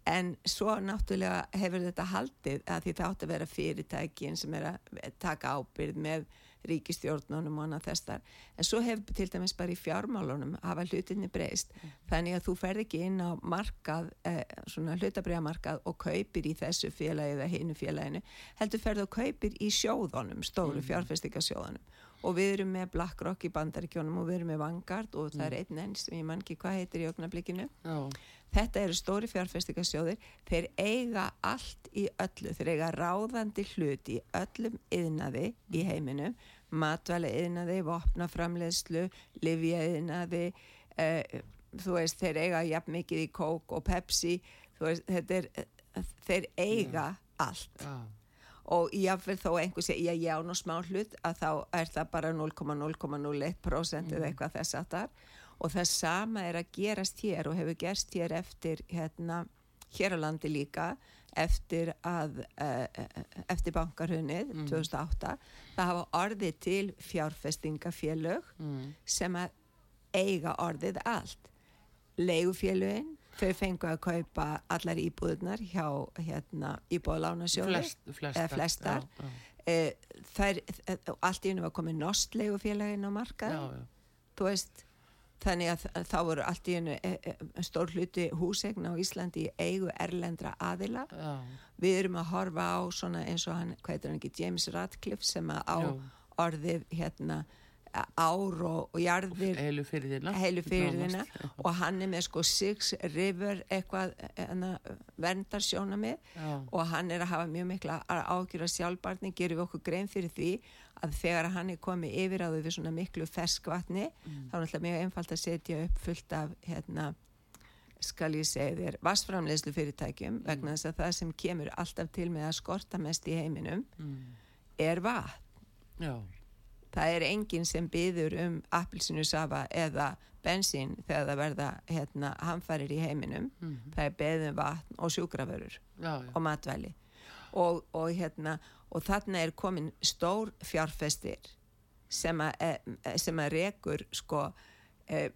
en svo náttúrulega hefur þetta haldið að því það átt að vera fyrirtækin sem er að taka ábyrð með ríkistjórnunum og annað þessar en svo hefur til dæmis bara í fjármálunum hafa hlutinni breyst mm. þannig að þú ferð ekki inn á markað eh, svona hlutabriðamarkað og kaupir í þessu félagi eða hinu félaginu heldur ferð og kaupir í sjóðunum stóru mm. fjárfestikasjóðunum og við erum með BlackRock í bandaríkjónum og við erum með Vanguard og það er mm. einn enn sem ég man ekki hvað heitir í ögnablikinu þetta eru stóri fjárfestikasjóðir þeir eiga allt í öllu þeir eiga ráðandi hlut í öllum yðnaði í mm. heiminum matvæli yðnaði, vopnaframleðslu livja yðnaði eh, þú veist, þeir eiga jafn mikið í Coke og Pepsi veist, er, þeir eiga mm. allt ja og jáfnveg þó einhver sé ég já nú smá hlut að þá er það bara 0,001% eða mm. eitthvað þess að það og það sama er að gerast hér og hefur gerst hér eftir hérna hér á landi líka eftir að uh, eftir bankarhunnið mm. 2008 það hafa orðið til fjárfestingafélög mm. sem að eiga orðið allt leigufélögin þau fengu að kaupa allar íbúðunar hjá hérna, íbúðalánasjóði Flest, flestar, flestar. Já, já. E, þær, allt í hennu var komið nostlegu félagin á markað þú veist þannig að þá voru allt í hennu e, e, stór hluti húsegna á Íslandi í eigu erlendra aðila já. við erum að horfa á svona eins og hann, hvað heitir hann ekki James Radcliffe sem að á orðið hérna ár og, og jarðir heilu fyrirðina heilu fyrirðina og hann er með sko Six River eitthvað verndarsjóna með og hann er að hafa mjög mikla ágjur að sjálfbarni, gerum við okkur grein fyrir því að þegar hann er komið yfir á þau við svona miklu ferskvatni mm. þá er alltaf mjög einfalt að setja upp fullt af hérna skal ég segja þér, vassframlegslu fyrirtækjum mm. vegna þess að það sem kemur alltaf til með að skorta mest í heiminum mm. er vatn. Já það er enginn sem byður um appilsinusafa eða bensín þegar það verða hérna, hamfærir í heiminum. Mm -hmm. það er beðum vatn og sjúkraförur og matvæli. Og, og, hérna, og þarna er komin stór fjárfestir sem að, eh, sem að rekur sko eh,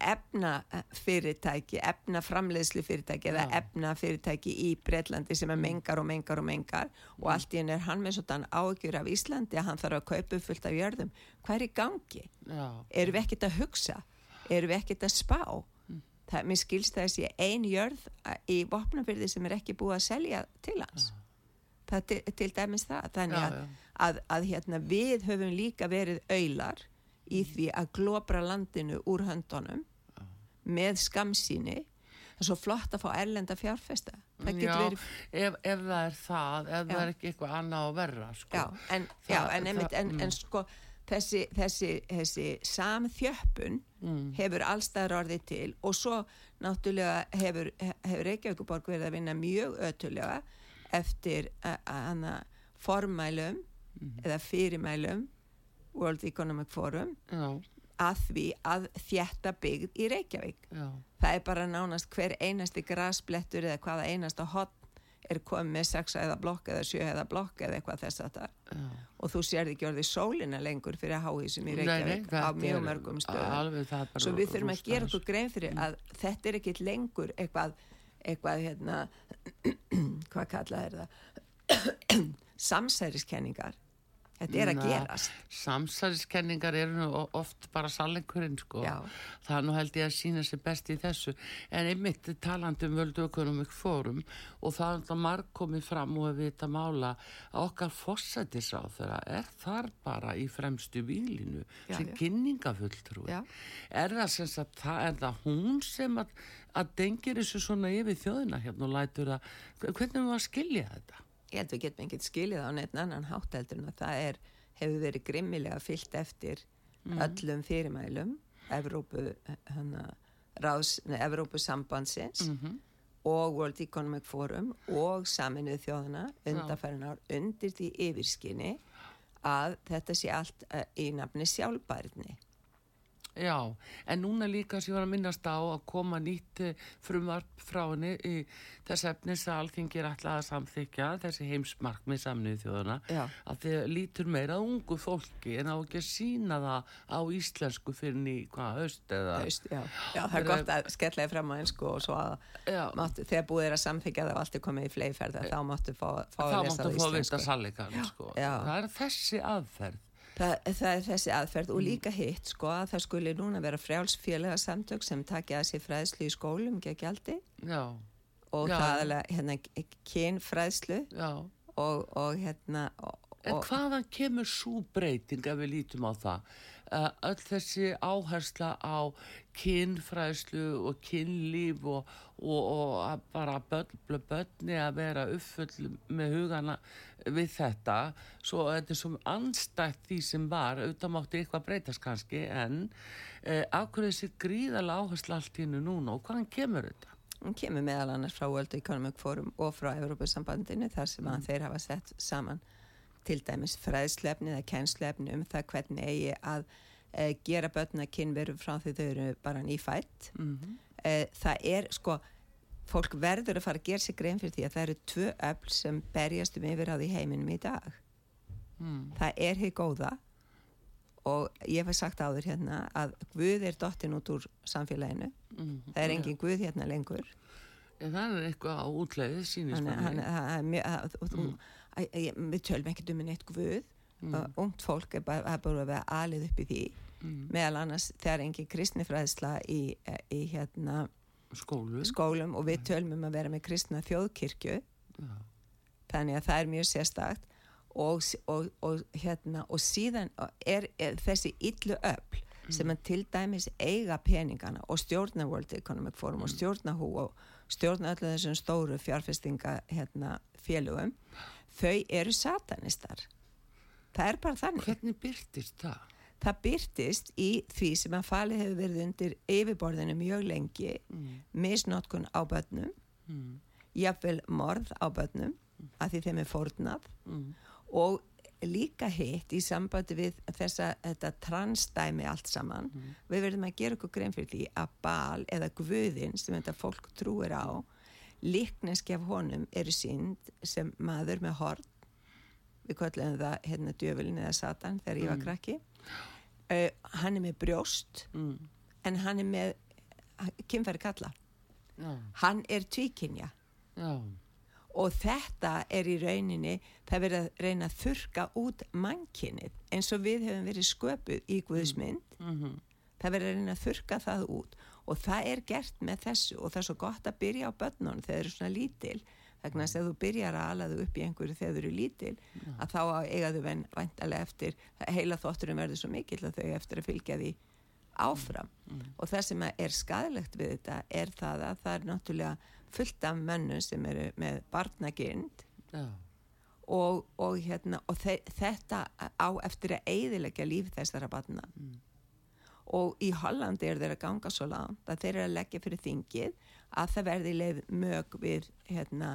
efnafyrirtæki efnaframleiðslu fyrirtæki eða efnafyrirtæki í Breitlandi sem er mm. mengar og mengar og mengar og mm. allt í henn er hann með svona ágjur af Íslandi að hann þarf að kaupa fullt af jörðum hvað er í gangi? Já. Erum við ekkert að hugsa? Erum við ekkert að spá? Mm. Það, mér skilst það að sé ein jörð í vopnafyrði sem er ekki búið að selja til hans Já. það til, til dæmis það þannig Já, að, að, að hérna, við höfum líka verið auðlar í því að glóbra landinu úr höndunum Já. með skamsíni það er svo flott að fá erlenda fjárfesta já, verið... ef, ef það er það ef já. það er ekki eitthvað annað að verra sko. já, en, það, en, einmitt, það, en, mm. en sko þessi, þessi, þessi samþjöppun mm. hefur allstaðar orðið til og svo náttúrulega hefur, hefur Reykjavíkuborg verið að vinna mjög ötulega eftir að formælum mm. eða fyrirmælum World Economic Forum Já. að því að þjætta byggð í Reykjavík. Já. það er bara nánast hver einasti grasblettur eða hvaða einasta hotn er komið með sexa eða blokk eða sjö eða blokk eða eitthvað þess að það og þú sér ekki orðið sólina lengur fyrir að háið sem í Reykjavík nei, á mjög mörgum stöðum. svo við þurfum að gera okkur grein fyrir að þetta er ekki lengur eitthvað eitthvað hérna hvað kallað er það? Samsæriskenningar Þetta er að gerast. Samsæðiskenningar eru oft bara sallengurinn sko. Já. Það nú held ég að sína sér best í þessu. En einmitt talandi um World Economic Forum og það er alltaf marg komið fram og við þetta mála að okkar fósættisáð þeirra er þar bara í fremstu výlinu sem kynningafulltrúi. Er það sem sagt, það er það hún sem að, að dengir þessu svona yfir þjóðina hérna og lætur það, hvernig er það að skilja þetta? Ég held að við getum ekkert skilið á neitt annan hátteldur en það er, hefur verið grimmilega fyllt eftir mm. öllum fyrirmælum Evrópu hana, ráðs, nei, Evrópu sambandsins mm -hmm. og World Economic Forum og saminuð þjóðana undanfærin ár undir því yfirskinni að þetta sé allt uh, í nafni sjálfbærni Já, en núna líka sem ég var að minnast á að koma nýtt eh, frumvarp frá henni í þess efnis að alltingir ætla að samþykja þessi heimsmark með samniðu þjóðuna já. að þið lítur meira ungu fólki en á ekki að sína það á íslensku fyrir ný, hvað, höst eða Höst, já. já, það er gott að skella þið fram á einsku og svo að máttu, þegar búið er að samþykja það og allt er komið í fleiðferð þá máttu fá, fá að lesa það í íslensku sko. Það er þessi aðferð Það, það er þessi aðferð og mm. líka hitt sko að það skulle núna vera frjálsfélaga samtök sem takja að sér fræðslu í skólum ekki aldrei og Já. það er hérna kynfræðslu og, og hérna og, En hvaðan kemur svo breyting ef við lítum á það? Öll þessi áhersla á kynfræðslu og kynlíf og, og, og bara börn, börni að vera uppfull með hugana við þetta svo þetta er svo anstætt því sem var auðvitað mátti eitthvað breytast kannski en uh, ákveður þessi gríðala áhersla allt innu núna og hvaðan kemur þetta? Hún kemur meðal annars frá World Economic Forum og frá Európa-sambandinu þar sem mm. þeir hafa sett saman til dæmis fræðslefni eða kænslefni um það hvernig eigi að e, gera börna kynveru frá því þau eru bara nýfætt mm -hmm. e, það er sko fólk verður að fara að gera sig grein fyrir því að það eru tvö öll sem berjast um yfir á því heiminum í dag mm. það er hér góða og ég hef sagt á þér hérna að Guð er dottin út úr samfélaginu mm. það er engin Guð hérna lengur en það er eitthvað á útleiðið sínist mm. Við tölum ekkert um eitt Guð mm. ungt fólk er bara, er bara að vera alið upp í því mm. meðal annars þegar engin kristnifræðsla í, í hérna Skólu. skólum og við tölum um að vera með kristna þjóðkirkju Já. þannig að það er mjög sérstakt og, og, og, hérna, og síðan er, er þessi illu öfl sem að til dæmis eiga peningana og stjórna World Economic Forum og stjórna hú og stjórna öllu þessum stóru fjárfestinga hérna, félögum þau eru satanistar. Það er bara þannig. Hvernig byrtist það? það byrtist í því sem að falið hefur verið undir yfirborðinu mjög lengi. Misnotkun á börnum. Mm. jafnvel morð á börnum að því þeim er fórnað. Mm. og líka hitt í sambandi við þessa, transdæmi allt saman. Við verðum að gera okkur grein fyrir því að bal eða guðin sem þetta fólk trúir á líkneski af honum eru sínd sem maður með horn. Við kallum það hérna djöfulin eða satan þegar ég var krakki. Uh, hann er með brjóst Mm. en hann er með kynfæri kalla. Já, hann er tvíkinja já, og þetta er í rauninni það verið að reyna að þurka út mannkinnið eins og við hefum verið sköpuð í Guðismynd mhm, það verið að reyna að þurka það út og það er gert með þessu og það er svo gott að byrja á börnunum þegar þeir eru svona lítil þess að ef þú byrjar að ala þau upp í einhverju þegar þau eru lítil að þá eiga þau venn væntalega eftir heila þótturum verður svo mikill að þau eftir að fylgja því áfram. Og það sem er skadilegt við þetta er það að það er náttúrulega fullt af mönnum sem eru með barnagirnd já, og, og, hérna, og þe þetta á eftir að eiðilegja líf þessara barna og í Hollandi er þeir að ganga svo langt að þeir eru að leggja fyrir þingið að það verði leið mög við hérna,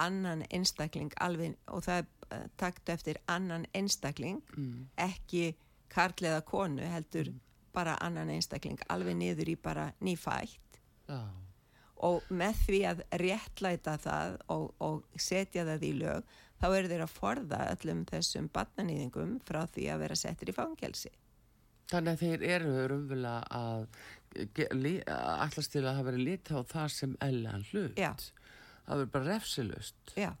annan einstakling alveg, og það er uh, takt eftir annan einstakling mm, ekki karl eða konu heldur bara annan einstakling alveg niður í bara nýfætt. Já, og með því að réttlæta það og, og setja það í lög þá eru þeir að forða öllum þessum barnanýðingum frá því að vera settir í fangelsi. Þannig að þeir eru raunverulega að að ætlast til að hafa verið lítið á það sem ellan hlut. Já. Það verður bara refsilust. Já,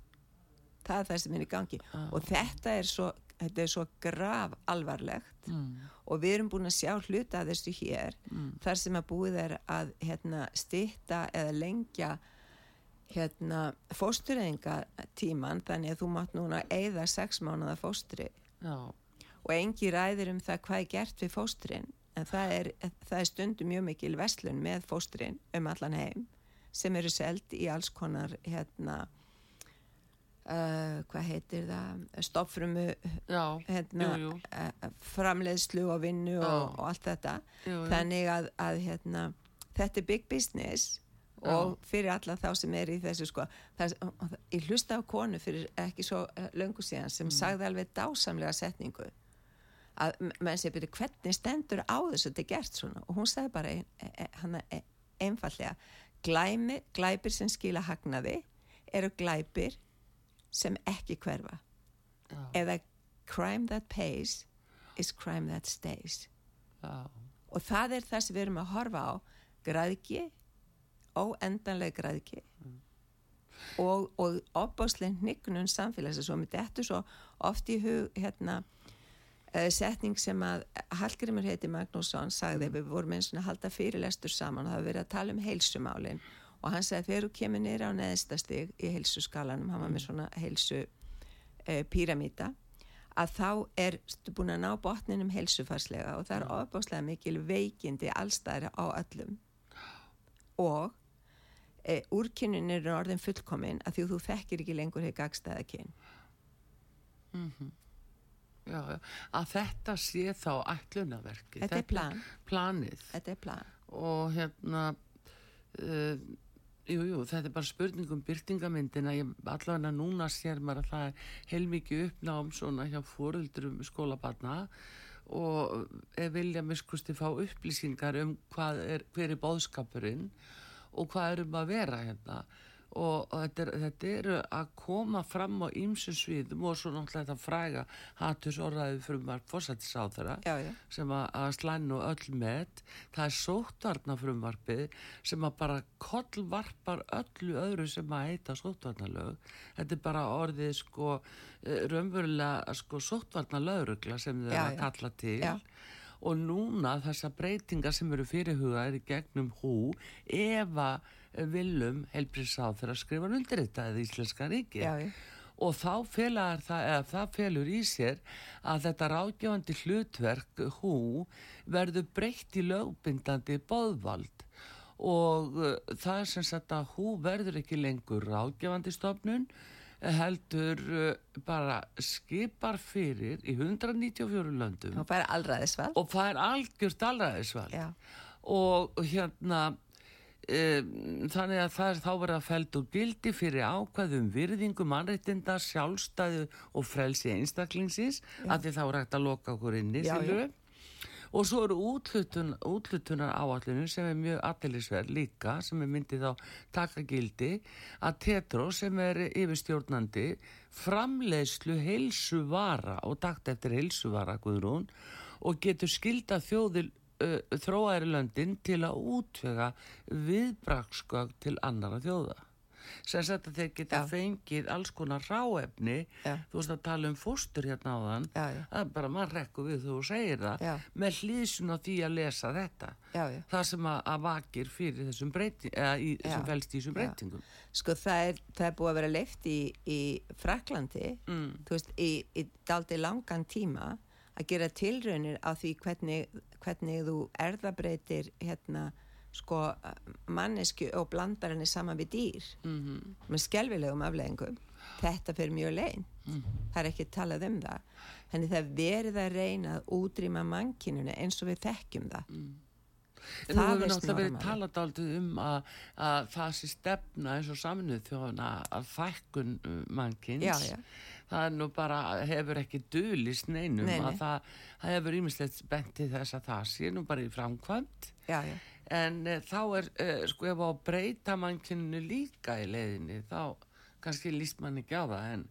það er það sem er í gangi Ah. og þetta er svo, þetta er svo graf alvarlegt Mm. og við erum búin að sjá hluta af þessu hér Mm. þar sem að búið er að hérna, stýtta eða lengja hérna, fóstureyðinga tíman þannig að þú mátt núna eigða sex mánuða fóstri Já, og engi ræðir um það hvað er gert við fóstrin. En það er, það er stundum mjög mikil veslun með fóstrin um allan heim sem eru seld í alls konar hérna uh, hvað heitir það? Stopfrumu já, hérna, uh, framleiðslu og vinnu og, og allt þetta. Jú, jú. þannig að, að hérna, þetta er big business og fyrir alla þá sem er í þessu sko það, ég hlusta á konu fyrir ekki svo uh, löngu síðan sem sagði alveg dásamlega setningu að menn sé byrja hvernig stendur á þessu þetta er gert svona? Og hún sagði bara ein, e, hana, e, einfallega glæmi, glæpir sem skila hagnaði eru glæpir sem ekki hverfa. Já, eða crime that pays is crime that stays. Já, og það er það sem við erum að horfa á græðki óendanlega græðki og, og opbáslega hnignun samfélagsins. Og mér dettur svo oft í hug hérna uh, setning sem að Hallgrimur heiti Magnússon sagði við vorum eins og halda fyrirlestur saman og það var verið að tala um heilsumálin. Og hann sagði þegar þú kemur nýra á neðstastig í heilsuskalanum, hann var með svona heilsu uh, píramíta að þá er stu búin að ná botninum heilsufarslega og það er ofbáslega mikil veikindi allstæðri á öllum. Og e, úrkynnin er orðin fullkomin að því þú þekkir ekki lengur hefur gagstæða kyn já, að þetta sé þá ætlunaverki. Þetta er plan. Planið. þetta er plan og hérna uh, jú, jú, þetta er bara spurning um byrtingamyndina ég, allavega núna sér maður að það er heilmikið uppnám svona hjá fóruldrum skólabarna og vilja miskusti fá upplýsingar um er, hver er bóðskapurinn og hvað er um að vera hérna og, þetta, er, þetta eru að koma fram á ýmsum sviðum og svo náttúrulega þetta fræga hattus orðaði frumvar fórsættisáþara sem að, að slænu öll með það er sótvarna frumvarpið sem að bara kollvarpar öllu öðru sem að heita sótvarnalög þetta er bara orðið sko eh, raunverulega sko sótvarna lögrugla sem þau að kalla til. Já. og núna þessar breytingar sem eru fyrirhugaðir í gegnum hú ef að viljum helbriðsáð þegar skrifa undir þetta eða Íslenska ríki já, og þá félagar það, það félur í sér að þetta ráðgjöfandi hlutverk hú verður breytt í lögbindandi boðvald. Og uh, það er sem sagt að hú verður ekki lengur ráðgjöfandi stofnun heldur uh, bara skipar fyrir í 194 löndum. Og fær allraðisvald og fær algjört allraðisvald Já. og hérna þannig að það er þá verið að felda úr gildi fyrir ákvæðum virðingu, mannreitinda, sjálfstæðu og frelsi einstaklingsins að því þá er hægt að loka okkur Já, skilurðu. já. og svo eru útlutun, útlutunar áallinu sem er mjög aðeinsverð líka sem er myndið á taka gildi að Tetro sem er yfirstjórnandi framleiðslu heilsuvara og dagt eftir heilsuvara Guðrún og getur skilda þjóðil uh, þróæri löndin til að útvega viðbraksgögg til annara þjóða. Sem sagt að þeir geta Já. fengið alls konar ráefni Já. þú veist að tala um fóstur hérna áðan. Já, já. það er bara mann rekku við þú segir það með hlýðsun á því að lesa þetta. Það sem að, að vakir fyrir þessum breyting eða í, sem fælst í þessum breytingum. Sko það er, það er búið að vera leift í, í Fraklandi Mm. þú veist, í, í daldi langan tíma að gera tilraunir á því hvernig, hvernig þú erðabreytir hérna sko mannesku og blandar henni saman við dýr. Mm með skelvilegum afleðingum þetta fyrir mjög lein Mm. það er ekki talað um það. Henni það er verið að reyna að útrýma mannkinuna eins og við þekkjum það. En nú Það hefur náttúrulega verið talað aldrei um að, að það sé stefna eins og saminuð þjóðana að fækkun uh, mannkins Já, já. Það er nú bara, hefur ekki dulist neinum Nei, nei. að það, það hefur ímislegt bentið þess að það sé nú bara í framkvæmt já, já, en e, þá er, e, sko ef á að breyta mannkyninu líka í leiðinni þá kannski líst mann ekki á það en,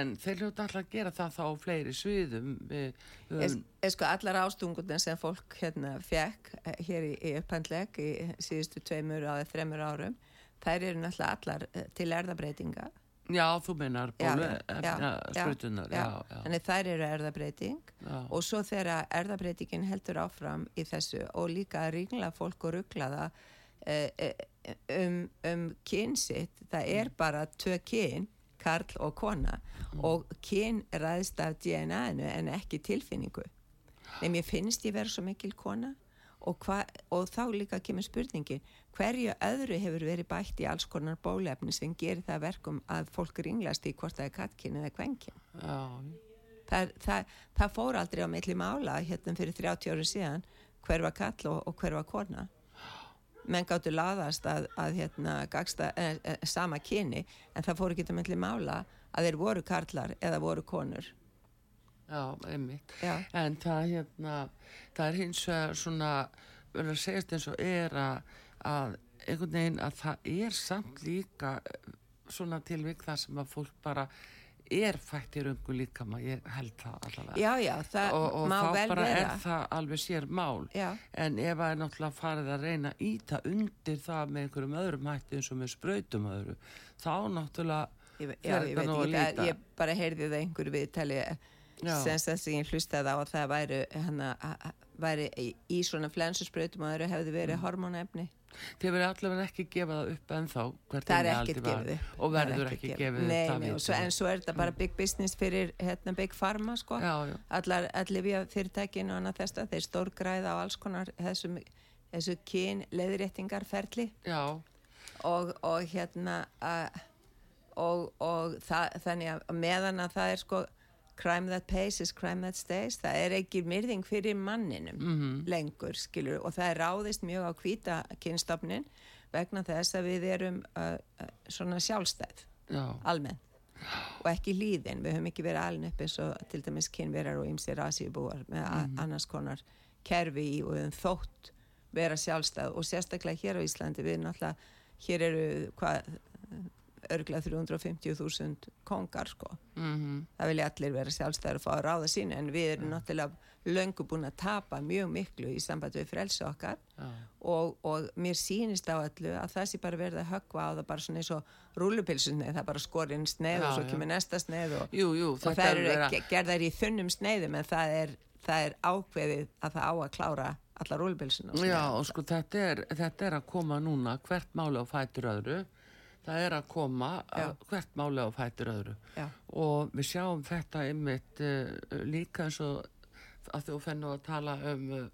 en þeir hljóta alltaf að gera það þá á fleiri sviðum við, við Es, es sko allar ástungunar sem fólk hérna fekk eh, hér í, í upphandleg í síðustu tveimur eða þremur árum þær eru náttúrulega allar eh, til erðabreitinga já, þú meinar já, já, sprutunar þannig þær eru erðabreiting Já. og svo þegar erðabreitingin heldur áfram í þessu og líka að ringla fólk og ruggla það eh, eh, um, um kynsitt það er bara tvö kyn karl og kona og kyn ræðist af DNA-inu en ekki tilfinningu. Nei, mér finnst ég vera svo mikil kona og, hva, og þá líka kemur spurningin hverju öðru hefur verið bætt í alls konar bólefni sem gerir það að verkum að fólk ringlast í hvort það er kattkyn eða kvenkyn. já, Það, það, það fór aldrei á milli mála hérna fyrir 30 ári síðan hver var kall og, og hver var kona. Menn gáttu laðast að, að hérna, gagsta, eh, eh, sama kyni en það fór ekki á milli mála að þeir voru karlar eða voru konur. Já, einmitt Já. en það hérna það er hins vegar svona verður að segjast eins og er að, að einhvern veginn að það er samt líka eh, svona tilvik það sem að fólk bara er fætt í röngu líkama, ég held það allavega Já, já, það og, og má þá vel bara vera. er það alveg sér mál Já. en ef að er náttúrulega farið að reyna að íta undir það með einhverjum öðrum hætti eins og með sprautum öðru þá náttúrulega já, ég veit ekki, það, ég bara heyrði það einhverju viðtali Já. Sem þess að ég hlustaði á að það væri, hana, væri í, í svona flensusbrautum og það hefði verið Mm. hormónaefni. Þið verður allavega ekki gefað upp ennþá Það er ekkert gefið og er verður ekki gefið en svo er þetta bara big business fyrir hérna, big pharma, sko. Já, já. Allar, allir við fyrirtækinu og annað þess að þeir stórgræða á alls konar þessum, þessu kyn leðréttingarferli og, og hérna að, og, og það, þannig að meðan að það er sko crime that pays is crime that stays. Það er ekki myrðing fyrir manninum Mhm. lengur skilur og það er ráðist mjög á hvíta kynstofnin vegna þess að við erum uh, uh, svona sjálfstæð já, almennt og ekki líðin, við höfum ekki verið alin upp eins og til dæmis kynverar og ymsir asíubúar með mm annars konar kerfi í og við höfum þótt vera sjálfstæð. Og sérstaklega hér á Íslandi við náttúrulega, hér eru hvað, örgla 350.000 kongar sko. Mhm, það vilja allir vera sjálfstæður og fá að ráða sínu en við erum náttúrulega löngu búin að tapa mjög miklu í samband við frelsi okkar. Já, og, og mér sýnist á allu að það sé bara verið að höggva á það bara svona eins og rúlupilsusneið, það bara skorinn sneið Já, og svo kemur næsta sneið og, jú, jú, og það er eru vera- gerðar í þunnum sneiðum en það er, það er ákveðið að það á að klára alla rúlupilsuna Já, og sko þetta er, þetta er að koma núna hvert máli á fætur öðru það er að koma að hvert máli á fætur öðru. Já. og við sjáum þetta einmitt uh, líka eins og að þú fennu að tala um uh,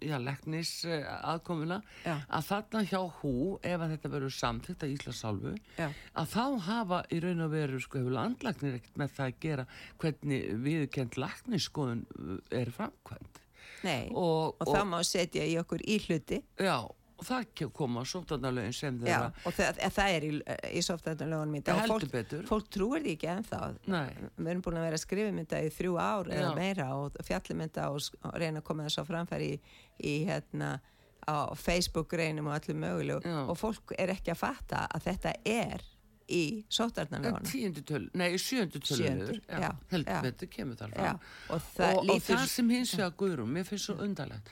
já, leknis uh, aðkomuna Já. að þarna hjá hú ef að þetta verður samþýtt að Íslasálfu að þá hafa í raun og veru sko hefur landlagnir ekkert með það að gera hvernig viðkend laknisskoðun uh, er framkvæmt Nei, og, og, það má setja í okkur í hluti. Já, og það koma sótarnalögin sem Já, þeirra og það, það er í, í softarnalögunum í dag. Og fólk, fólk trúir því ekki ennþá. Nei. við erum búin að vera að skrifa mynda í þrjú ár eða Já. meira og fjallmynda og, sk- og reyna að koma þess á framfæri í, í hérna á Facebook reynum og allir mögulegu. Já. og fólk er ekki að fatta að þetta er í sótarnalögunum tíundu töl, nei, sjöundu Sjöundu, töluður já, já. heldur betur kemur þar Já, fram. og og, og það sem hins vegar guðrum, mér finnst svo undarlegt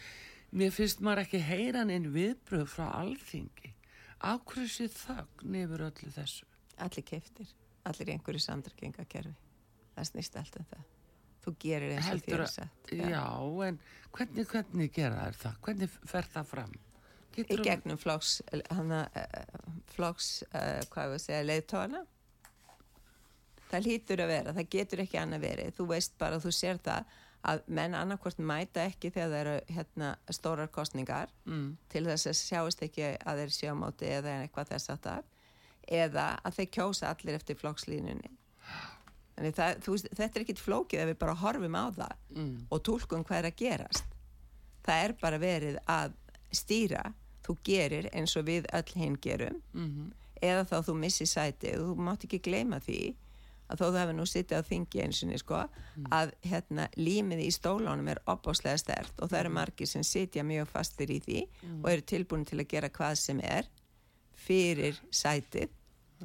mér finnst maður ekki heyra einn viðbröð frá alþingi. Sé þögn yfir öllu þessu? Allir keiftir, allir í einhverju samdryggingakerfi það snýst allt um það. Þú gerir eins og Heldur þér að- er sett já. en hvernig, hvernig gera þær það? Hvernig fer það fram? Í Geturðu- gegnum flokks hana, uh, flokks, uh, hvað við segja, leiðtóana það hlýtur að vera, það getur ekki annað verið. Þú veist bara, þú sér það að menn annarkvort mæta ekki þegar það eru hérna, stórar kostningar mm, til þess að sjáist ekki að þeir séu á móti eða eitthvað þess að það eða að þeir kjósa allir eftir flokkslínunni þannig það, þú þetta er ekkit flókið ef við bara horfum á það mm, og tólkum hvað er að gerast. Það er bara verið að stýra þú gerir eins og við öll hinn gerum mm, eða þá þú missir sæti og þú mátt ekki gleyma því að þó þú hefur nú sittið á þingi einsinni sko, að hérna límið í stólánum er opáslega stert og það eru margir sem sitja mjög fastir í því og eru tilbúin til að gera hvað sem er fyrir sætið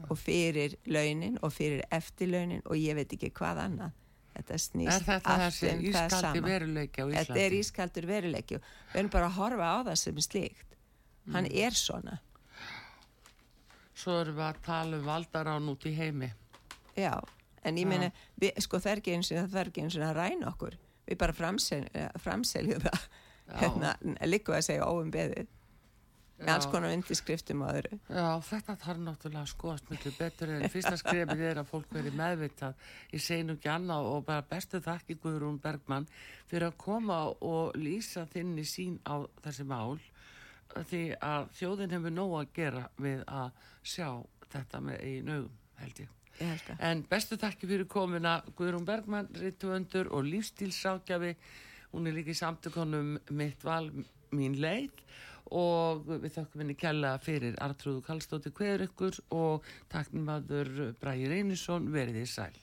og fyrir launin og fyrir eftirlaunin og ég veit ekki hvað annað. Þetta er snýst allt um það ískaldi sama. veruleiki á þetta er ískaldur veruleiki. Og við erum bara að horfa á það sem slíkt. Hann er svona. Svo erum við að tala um valdarán út í heimi. Já, en ég meina, sko það er ekki eins og það er ekki eins og að ræna okkur. Við bara framsel, framseljum það. Hérna, líka að segja óum beðið. Með alls konar undirskriftum og öðru. Já, þetta þarf náttúrulega að skoðast miklu betur en fyrsta skrefið er að fólk veri meðvitað. Ég segi nú ekki annað og bara bestu þakki Guðrún Bergmann fyrir að koma og lýsa þinni sín á þessi mál því að þjóðin hefur nóg að gera við að sjá þetta með í nögum held ég En bestu þakki fyrir komuna Guðrún Bergmann, rittuöndur og lífstílsákjafi. Hún er líka í samtökunum mitt val mín leið og við þakkum henni kella fyrir Artrúðu Kallstóttir Kveður ykkur og takknum aður Bræði Reynisson veriði sæl.